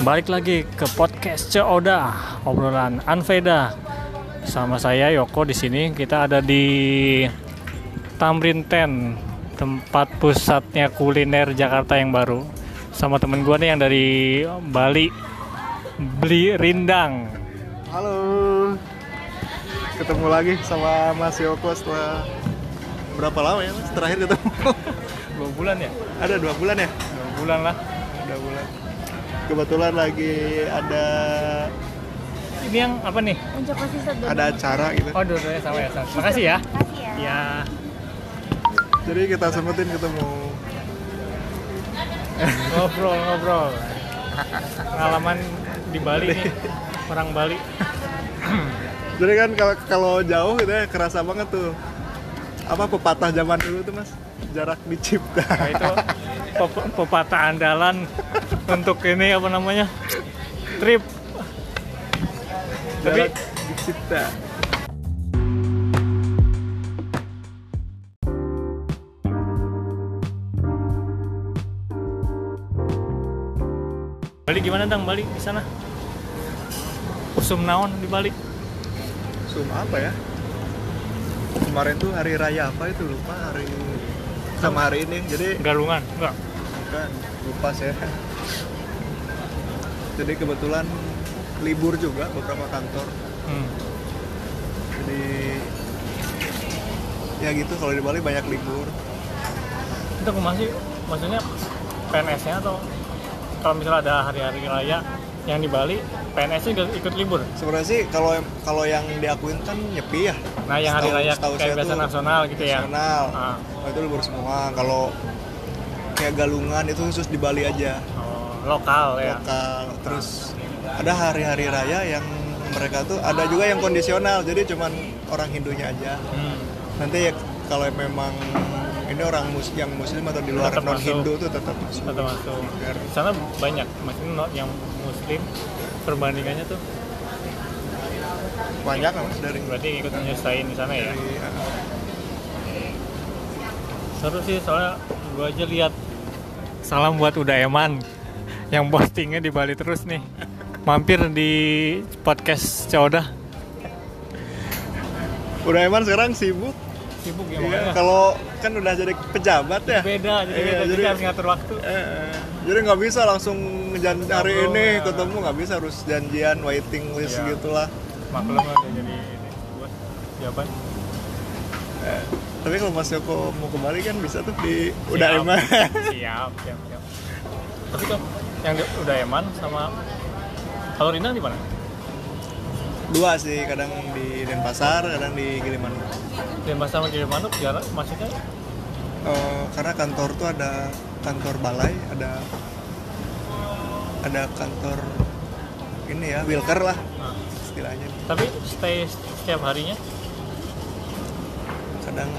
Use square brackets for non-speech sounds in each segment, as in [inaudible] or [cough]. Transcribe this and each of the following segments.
Balik lagi ke podcast Ceoda, obrolan Anveda. Sama saya Yoko di sini. Kita ada di Tamrin Ten, tempat pusatnya kuliner Jakarta yang baru. Sama temen gue nih yang dari Bali, beli rindang. Halo. Ketemu lagi sama Mas Yoko setelah berapa lama ya Mas? Terakhir ketemu. Dua bulan ya? Ada dua bulan ya? Dua bulan lah. Dua bulan. Kebetulan lagi ada Ini yang apa nih? Kasih ada acara gitu. Oh, dua-duanya sama ya. Sama. Makasih ya. Makasih ya. Ya. Jadi kita sempetin ketemu. ngobrol-ngobrol pengalaman di Bali nih orang Bali Jadi kan kalau kalau jauh gitu ya kerasa banget tuh. Apa pepatah zaman dulu tuh Mas? Jarak dicipta. nah, itu pepatah andalan untuk ini apa namanya trip. Tapi dicipta. Bali gimana dang? Bali di sana? Usum naon di Bali? Sum apa ya? Kemarin tuh hari raya apa itu? Lupa hari sama hari ini. Jadi galungan enggak Bukan, lupa saya. Jadi kebetulan libur juga beberapa kantor. hmm. Jadi ya gitu kalau di Bali banyak libur. itu aku masih maksudnya PNS-nya atau kalau misalnya ada hari-hari raya yang di Bali PNS-nya juga ikut libur Sebenarnya sih kalau kalau yang diakuin kan nyepi ya. nah yang hari raya kayak biasa nasional gitu ya Nasional. Ah. Oh, itu libur semua. Kalau kayak galungan itu khusus di Bali aja. Oh, lokal ya? Lokal terus ada hari-hari raya yang mereka tuh ada juga yang kondisional jadi cuman orang Hindunya aja. Hmm. nanti ya kalau memang ini orang mus yang muslim atau di luar Tetap non masuk. Hindu tuh tetap masuk. Atau masuk. Di sana banyak maksudnya no- yang muslim perbandingannya tuh? Banyak kan dari berarti ikut nyusahin di sana ya? Dari, uh, seru sih soalnya gua aja lihat salam buat Uda Eman yang postingnya di Bali terus nih. Mampir di podcast Coda udah emang sekarang sibuk? Sibuk ya Iya, kalau kan udah jadi pejabat ya. Beda jadi Iya, beda jadi harus ngatur waktu. Eh, eh. jadi nggak bisa langsung jan- hari ini ya. ketemu nggak bisa harus janjian waiting list Iya. gitulah. Maklum lah udah jadi ini buat jawaban Eh, tapi kalau Mas Yoko mau ke Bali kan bisa tuh di udah emang [laughs] siap siap siap. Tapi kan yang di, udah Eman sama kalau Rina di mana? Dua sih kadang di Denpasar kadang di Gilimanuk. Di masa sama Gilimanuk jarak maksudnya Eh, karena kantor tuh ada kantor balai ada ada kantor ini ya wilker lah nah, istilahnya. Tapi stay setiap harinya kadang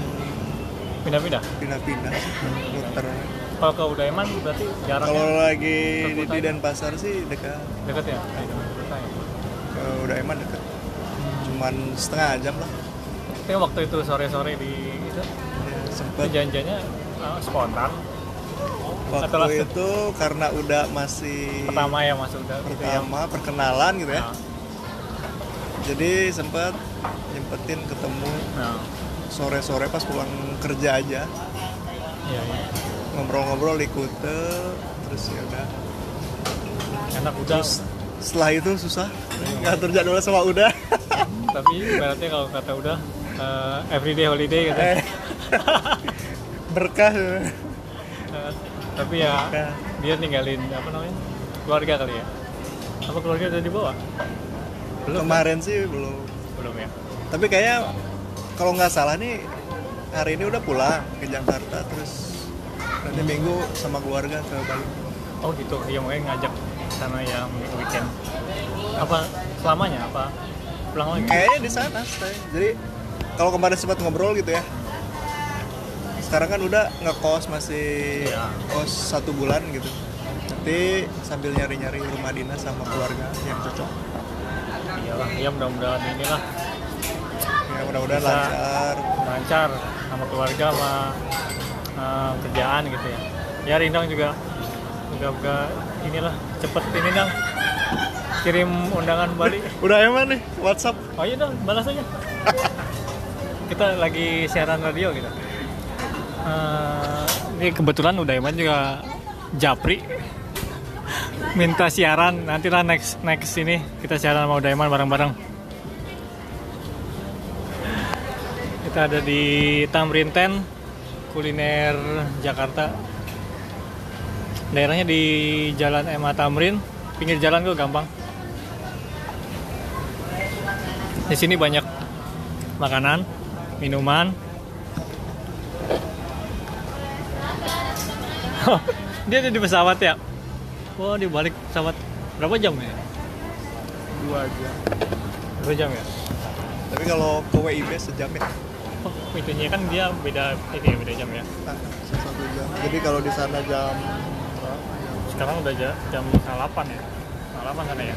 pindah-pindah? Pindah-pindah. Muter. Kalau ke udah Eman berarti kalau jaraknya lagi di, Kota di ya? Denpasar sih dekat. Deket ya? Dekat kota ya. ke udah eman dekat. Cuman setengah jam lah. Tapi waktu itu sore-sore di itu ya, itu sempet. janjiannya uh, spontan. Atau waktu langsung? itu karena udah masih pertama ya masuk gitu ya? pertama perkenalan gitu ya. Nah, jadi sempat nyempetin ketemu. Nah, sore-sore pas pulang kerja aja. Iya, iya. ngobrol-ngobrol di Kute terus ya udah. Enak udah. Terus setelah itu susah. Nggak terjadwal sama udah [laughs] tapi berarti kalau kata udah uh, everyday holiday gitu. Eh. [laughs] berkah. Uh, tapi ya Berkah. dia ninggalin apa namanya keluarga kali ya? Apa keluarga udah dibawa? Belum kemarin sih belum. Belum ya? Tapi kayaknya kalau nggak salah nih hari ini udah pulang ke Jakarta terus nanti minggu sama keluarga ke Bali. Oh gitu dia mau ngajak sana yang weekend. Apa selamanya apa pulang lagi? Kayaknya di sana stay. Jadi kalau kemarin sempat ngobrol gitu ya sekarang kan udah ngekos masih Iya. kos satu bulan gitu. Nanti sambil nyari-nyari rumah dinas sama keluarga yang cocok. Iyalah ya mudah-mudahan inilah ya mudah-mudahan lancar. lancar sama keluarga sama uh, kerjaan gitu ya. Ya Rindang juga. Juga inilah cepet ini dong. Kirim undangan Bali [laughs] Udah emang nih WhatsApp. oh iya dong balas aja. [laughs] Kita lagi siaran radio gitu. Eh, ini kebetulan udah Iman juga Japri. Minta siaran nantilah next next ini kita siaran sama Udaiman bareng-bareng kita ada di Tamrin Ten kuliner Jakarta. Daerahnya di Jalan Emma Tamrin. Pinggir jalan tuh gampang. Di sini banyak makanan minuman. [laughs] Dia ada di pesawat ya? Oh di balik pesawat berapa jam ya? Dua jam. dua jam ya? Tapi kalau ke WIB sejam ya. Itunya kan dia beda ini ya beda jam ya? Nah, satu jam. Jadi kalau di sana jam sekarang udah ja- jam 8 ya? 8 sana ya?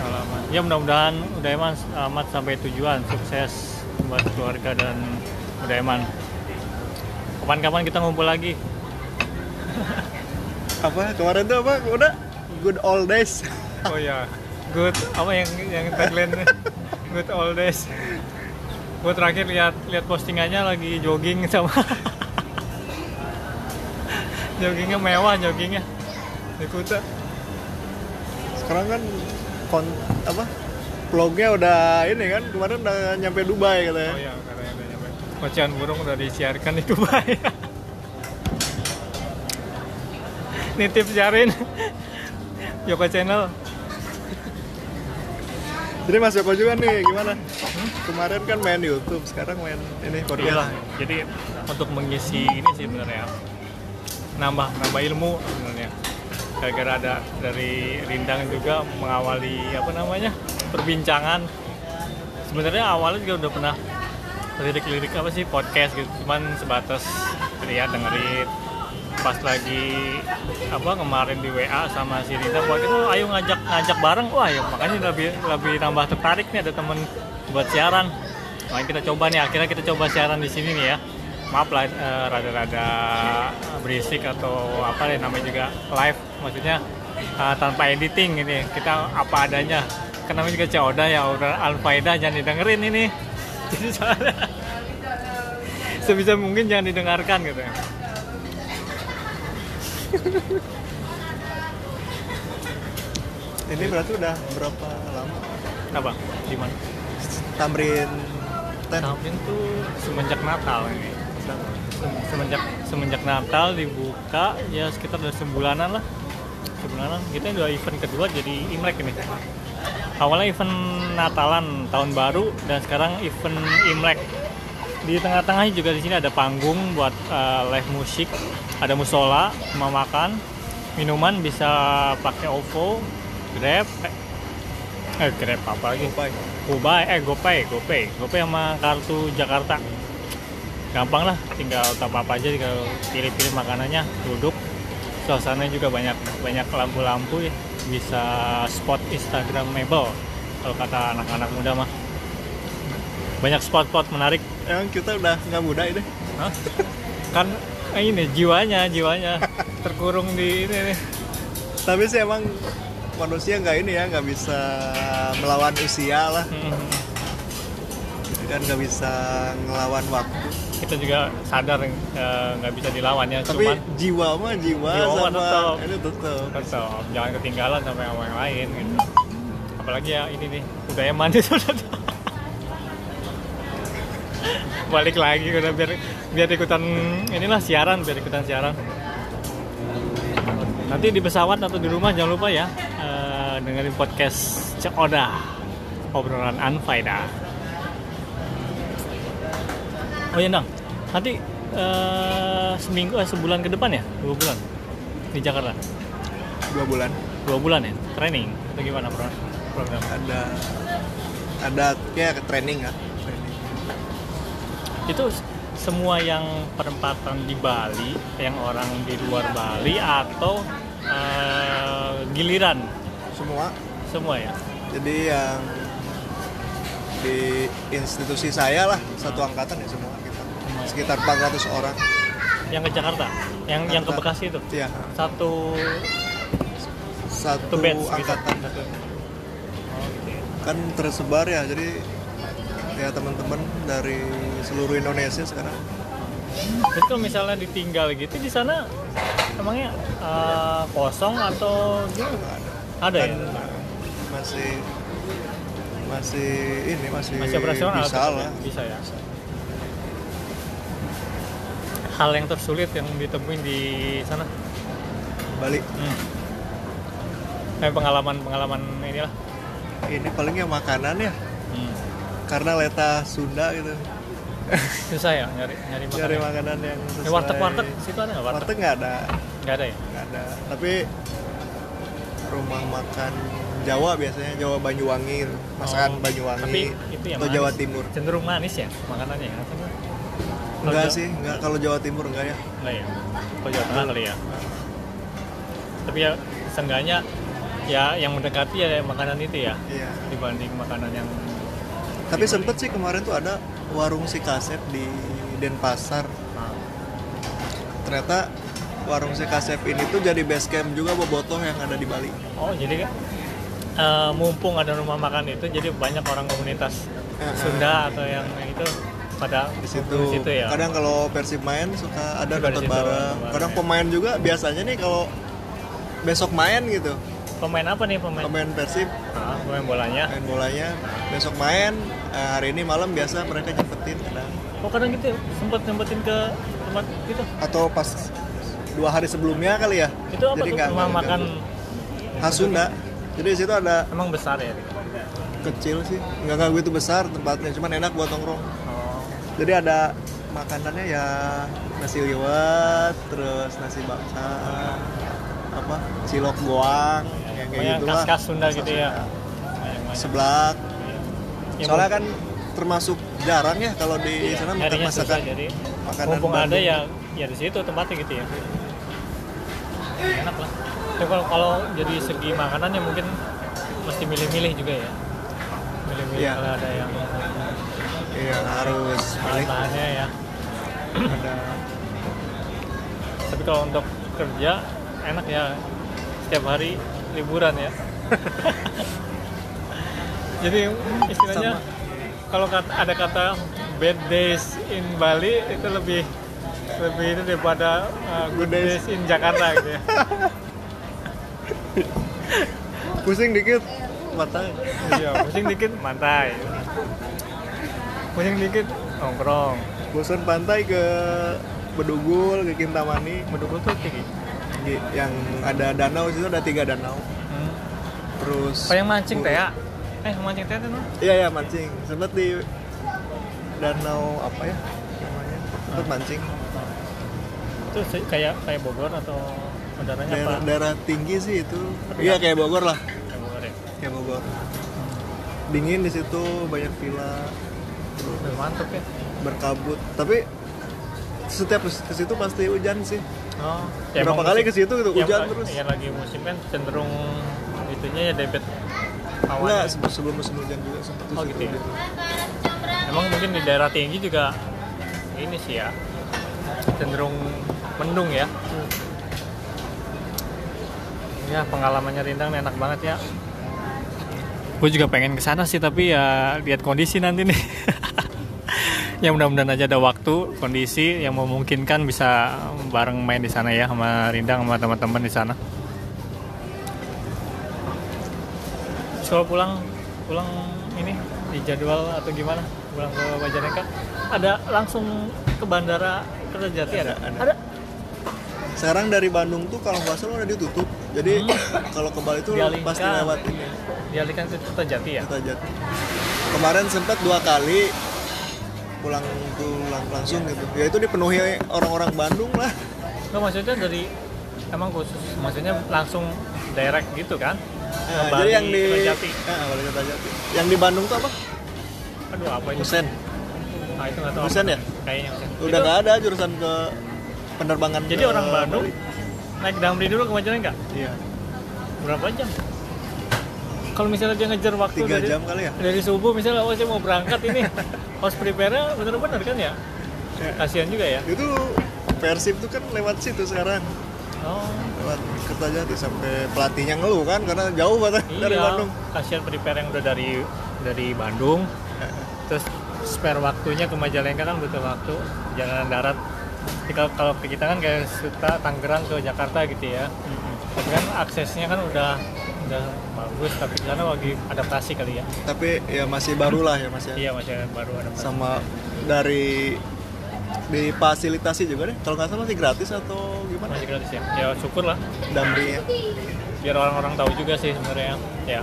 Salaman. ya mudah-mudahan udah eman selamat sampai tujuan sukses buat keluarga dan udah eman kapan-kapan kita ngumpul lagi. [laughs] Apa? Kemarin tuh apa? Udah? Good old days. Oh ya good. Apa yang yang tagline [laughs] good old days gue terakhir lihat lihat postingannya lagi jogging sama joggingnya mewah joggingnya. Di Kuta sekarang kan kon apa vlognya udah ini kan kemarin udah nyampe Dubai katanya. Oh ya katanya udah nyampe. Ocehan burung udah disiarkan di Dubai. [laughs] Nitip siarin Yoko Channel jadi Mas Joko juga nih gimana? Kemarin kan main YouTube sekarang main ini podcast Iyalah, jadi untuk mengisi ini sih sebenarnya. Nambah nambah ilmu sebenarnya. Gara-gara ada dari Rindang juga mengawali apa namanya perbincangan. Sebenarnya awalnya juga udah pernah lirik-lirik apa sih podcast gitu, cuman sebatas lihat dengerin pas lagi apa kemarin di WA sama si Rita buat itu ayo ngajak ngajak bareng. Wah ya makanya lebih lebih nambah tertarik nih ada temen buat siaran. Makanya kita coba nih akhirnya kita coba siaran di sini nih ya. Maaf lah eh, rada-rada berisik atau apa deh namanya juga live. Maksudnya eh, tanpa editing ini kita apa adanya. Namanya juga Coda ya udah Alfaida jangan didengerin ini. [laughs] Jadi soalnya sebisa mungkin jangan didengarkan gitu ya [laughs] ini berarti udah berapa lama? Apa? Di mana? Tamrin Ten. Tamrin tuh semenjak Natal ini. Sem- semenjak semenjak Natal dibuka ya sekitar udah sebulanan lah. Sebulanan. Kita udah event kedua jadi Imlek ini. Awalnya event Natalan tahun baru dan sekarang event Imlek di tengah-tengahnya juga di sini ada panggung buat eh, live musik ada musola mau makan minuman bisa pakai OVO Grab eh, eh Grab apa lagi Dubai Gopay, eh Gopay, Gopay, Gopay sama kartu Jakarta. Gampang lah, tinggal top apa aja, tinggal pilih-pilih makanannya, duduk. Suasananya juga banyak banyak lampu-lampu ya, bisa spot Instagramable kalau kata anak-anak muda mah. Banyak spot-spot menarik. emang kita udah nggak muda ini Hah? Kan eh, ini jiwanya, jiwanya terkurung di ini nih. tapi sih emang manusia nggak ini ya nggak bisa melawan usia lah Hmm. dan nggak bisa ngelawan waktu Kita juga sadar eh, nggak bisa dilawan ya, tapi cuman jiwa mah jiwa, Jiwa sama tetap. itu tetap tetap jangan ketinggalan sama yang yang lain gitu apalagi ya ini nih udah eman itu [laughs] balik lagi udah biar biar ikutan inilah siaran biar ikutan siaran. Nanti di pesawat atau di rumah jangan lupa ya eh, dengerin podcast Cek Oda obrolan Anfaida. Oh iya Nang. Nanti eh, seminggu eh, sebulan ke depan ya? Dua bulan? Di Jakarta? Dua bulan. Dua bulan ya? Training? Atau gimana pro- program? Ada ada kayak training ya. Itu semua yang perempatan di Bali yang orang di luar Bali atau eh, giliran semua semua ya jadi yang di institusi saya lah satu angkatan ya semua kita sekitar 400 orang yang ke Jakarta yang yang ke Jakarta. Bekasi itu Iya. satu Satu satu batch gitu. angkatan Satu. Gitu ya. kan tersebar ya jadi ya teman-teman dari seluruh Indonesia sekarang Terus kalau misalnya ditinggal gitu di sana emangnya eh, kosong atau gimana? Ada ya? kan masih masih ini masih, Masih operasional bisa ya? lah Bisa ya. Hal yang tersulit yang ditemuin di sana. balik Hmm. Eh, pengalaman-pengalaman inilah. ini paling ya makanan ya. Karena leta Sunda gitu Susah ya nyari nyari makanan. cari makanan yang Eh, sesuai warteg-warteg situ ada nggak warteg? warteg nggak ada Nggak ada ya? nggak ada tapi rumah makan Jawa biasanya Jawa Banyuwangi gitu. masakan Oh, Banyuwangi Tapi itu yang atau manis. Jawa Timur Cenderung manis ya makanannya ya? Enggak? Kalau enggak Jawa- sih enggak kalau Jawa Timur enggak ya Enggak ya? Kalau Jawa Tengah kali ya? Tapi ya seenggaknya ya yang mendekati ya makanan itu ya iya dibanding makanan yang tapi sempet sih kemarin tuh ada warung si kasep di Denpasar ah, ternyata warung si kasep ini tuh jadi base camp juga bobotoh yang ada di Bali oh jadi kan eh, mumpung ada rumah makan itu jadi banyak orang komunitas eh. Sunda atau yang itu pada di situ. di situ ya Kadang kalau Persib main suka ada nonton bareng. bareng, Kadang ya. pemain juga biasanya nih kalau besok main gitu, pemain apa nih pemain? Pemain Persib. Ah, pemain bolanya. Main bolanya, besok main eh, hari ini malam biasa mereka nyempetin kadang. oh kadang gitu sempet sempetin ke tempat gitu? Atau pas dua hari sebelumnya kali ya. itu apa tuh? rumah nggak makan khas Sunda. Jadi di situ ada emang besar ya? kecil sih, nggak nggak begitu besar tempatnya, cuman enak buat nongkrong. oh. Jadi ada makanannya ya nasi liwet, terus nasi bakar, apa cilok goang, yang kayak gitu lah. khas-khas Sunda gitu ya. Banyak-banyak. Seblak. Ya, Soalnya kan termasuk jarang ya kalau di Iya, sana makan nyarinya susah masakan jadi makanan mumpung ada ya ya di situ tempatnya gitu ya enak lah tapi kalau kalau jadi segi makanan ya mungkin mesti milih-milih juga ya milih-milih Iya. kalau ada yang Iya harus bahan-bahannya ya ada tapi kalau untuk kerja enak ya. Setiap hari liburan ya. [laughs] Jadi istilahnya kalau kata, ada kata bad days in Bali itu lebih lebih itu daripada uh, good days. in Jakarta gitu ya. [laughs] Pusing dikit mata iya pusing dikit mantai pusing dikit nongkrong. Bosan pantai ke Bedugul ke Kintamani. Bedugul tuh tinggi yang ada danau situ ada tiga danau hmm. terus apa yang mancing teh ya eh mancing teh tuh no? Iya ya mancing. Sempet di danau apa ya namanya? Sempet mancing. itu kayak kayak Bogor atau udaranya Daerah, apa daerah tinggi sih itu. Iya kayak Bogor lah. Kayak Bogor ya Kayak Bogor. Dingin di situ banyak villa mantep ya berkabut. Tapi setiap ke situ pasti hujan sih. Oh, Berapa emang kali ke situ gitu, ya, hujan lagi- terus. Ya lagi musim kan cenderung itunya ya debit Enggak, awan. se- sebelum musim hujan juga sempet di Oh, gitu ya? Emang mungkin di daerah tinggi juga ini sih ya cenderung mendung ya. Ya pengalamannya Rindang enak banget ya. Gue juga pengen ke sana sih tapi ya lihat kondisi nanti nih. Ya mudah-mudahan aja ada waktu, kondisi yang memungkinkan bisa bareng main di sana ya sama Rindang sama teman-teman di sana. Kalau pulang pulang ini di jadwal atau gimana? Pulang ke Majalengka ada langsung ke bandara Kertajati ada? Ada, ada. Sekarang dari Bandung tuh kalau nggak salah udah ditutup. Jadi kalau ke Bali tuh Dialihkan. pasti lewat ini. Dialihkan ke Kertajati ya? Kertajati. Kemarin sempat dua kali pulang pulang langsung gitu. Ya itu dipenuhi orang-orang Bandung lah. Nggak maksudnya dari emang khusus maksudnya langsung direct gitu kan? Nah, Bali, jadi yang di Kertajati. Ah, Bali Kertajati. Yang di Bandung tuh apa? Aduh apa itu? Musen. Ah itu nggak tahu. Musen apa. ya? Kayaknya Musen. Udah nggak ada jurusan ke penerbangan. Jadi ke orang Bandung Bali. naik Damri dulu ke Majalengka? Iya. Berapa jam? Kalau misalnya dia ngejar waktu Tiga dari, jam kali ya? dari subuh misalnya oh saya mau berangkat ini. Harus prepare bener-bener kan ya? Ya. kasihan juga ya? Itu Persib tuh kan lewat situ sekarang. Oh. Lewat Kertajati sampai pelatihnya ngeluh kan karena jauh banget dari iya Bandung. kasihan prepare yang udah dari dari Bandung. Terus spare waktunya ke Majalengka kan butuh waktu jalanan darat. Kalau kalau kita kan kayak Suta Tangerang ke Jakarta gitu ya. Tapi kan aksesnya kan udah udah bagus tapi di sana lagi adaptasi kali ya. Tapi ya masih baru lah ya mas ya? Iya masih baru adaptasi. Sama dari difasilitasi juga deh. Kalau nggak salah masih gratis atau gimana? Masih gratis ya? Ya syukur lah. Damrinya biar orang-orang tahu juga sih sebenarnya. Ya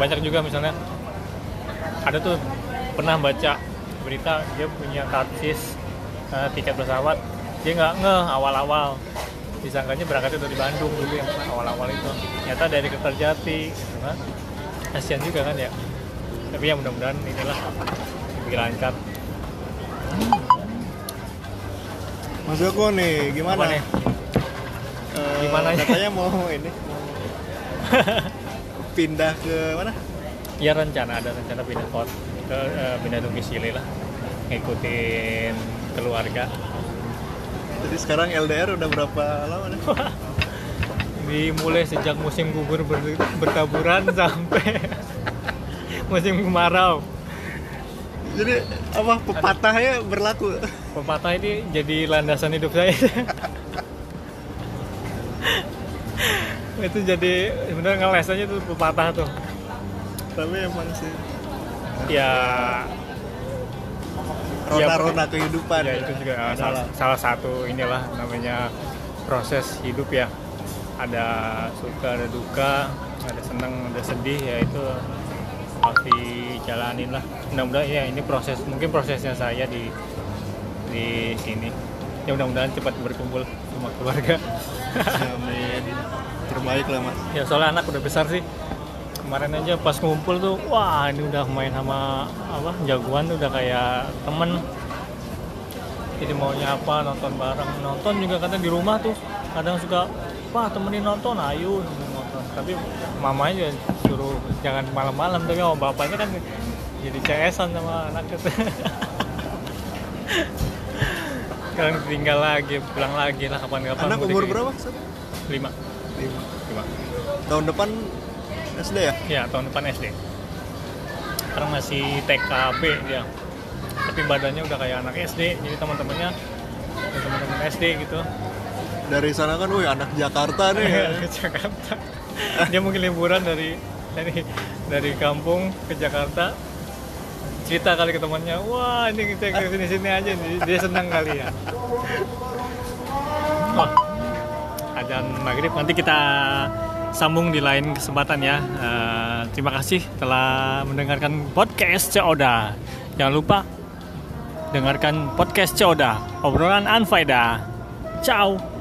banyak juga misalnya. Ada tuh pernah baca berita dia punya karcis eh, tiket pesawat. Dia nggak ngeh awal-awal disangkanya berangkatnya dari Bandung dulu yang awal-awal itu. Ternyata dari Kertajati gitu kan. Kasihan juga kan ya. Tapi ya mudah-mudahan inilah lebih lancar. Mas Joko nih gimana? Apa nih? Eh, Gimana ya? katanya mau [laughs] ini pindah ke mana? Ya rencana ada rencana pindah kot ke eh, pindah domisili lah. Ngikutin keluarga jadi sekarang LDR udah berapa lama nih? [laughs] Dimulai sejak musim gugur ber- bertaburan [laughs] sampai musim kemarau. Jadi apa pepatahnya berlaku? Pepatah ini jadi landasan hidup saya. [laughs] Itu jadi sebenarnya ngeles aja tuh pepatah tuh. Tapi emang sih. Ya rona-rona kehidupan. ya itu juga uh, salah, salah satu inilah namanya proses hidup ya. Ada suka ada duka ada senang ada sedih ya itu harus dijalanin lah. Mudah-mudahan ya ini proses mungkin prosesnya saya di di sini ya mudah-mudahan cepat berkumpul sama keluarga. Amin. [laughs] terbaik lah mas. Ya soalnya anak udah besar sih kemarin aja pas ngumpul tuh wah ini udah main sama apa jagoan tuh udah kayak temen. Jadi maunya apa nonton bareng. Nonton juga kadang di rumah tuh kadang suka wah temenin nonton ayo nonton. Tapi mamanya juga suruh jangan malam-malam tapi sama bapaknya kan jadi CS-an sama anak itu. Sekarang [laughs] tinggal lagi pulang lagi lah kapan-kapan anak umur lagi. berapa lima. Lima. lima. Tahun depan SD ya Ya, tahun depan SD. Sekarang masih TKB dia. Tapi badannya udah kayak anak SD, jadi teman-temannya ya teman-teman SD gitu. dari sana kan wih anak Jakarta nih ya. ke Jakarta. [laughs] Dia mungkin liburan dari dari dari kampung ke Jakarta. Cerita kali ke temannya, wah ini kita ke sini-sini aja nih. Dia senang kali ya. Wah, adzan maghrib nanti kita sambung di lain kesempatan ya. Eh, terima kasih telah mendengarkan podcast Coda. Jangan lupa dengarkan podcast Coda, obrolan Anfaida. Ciao.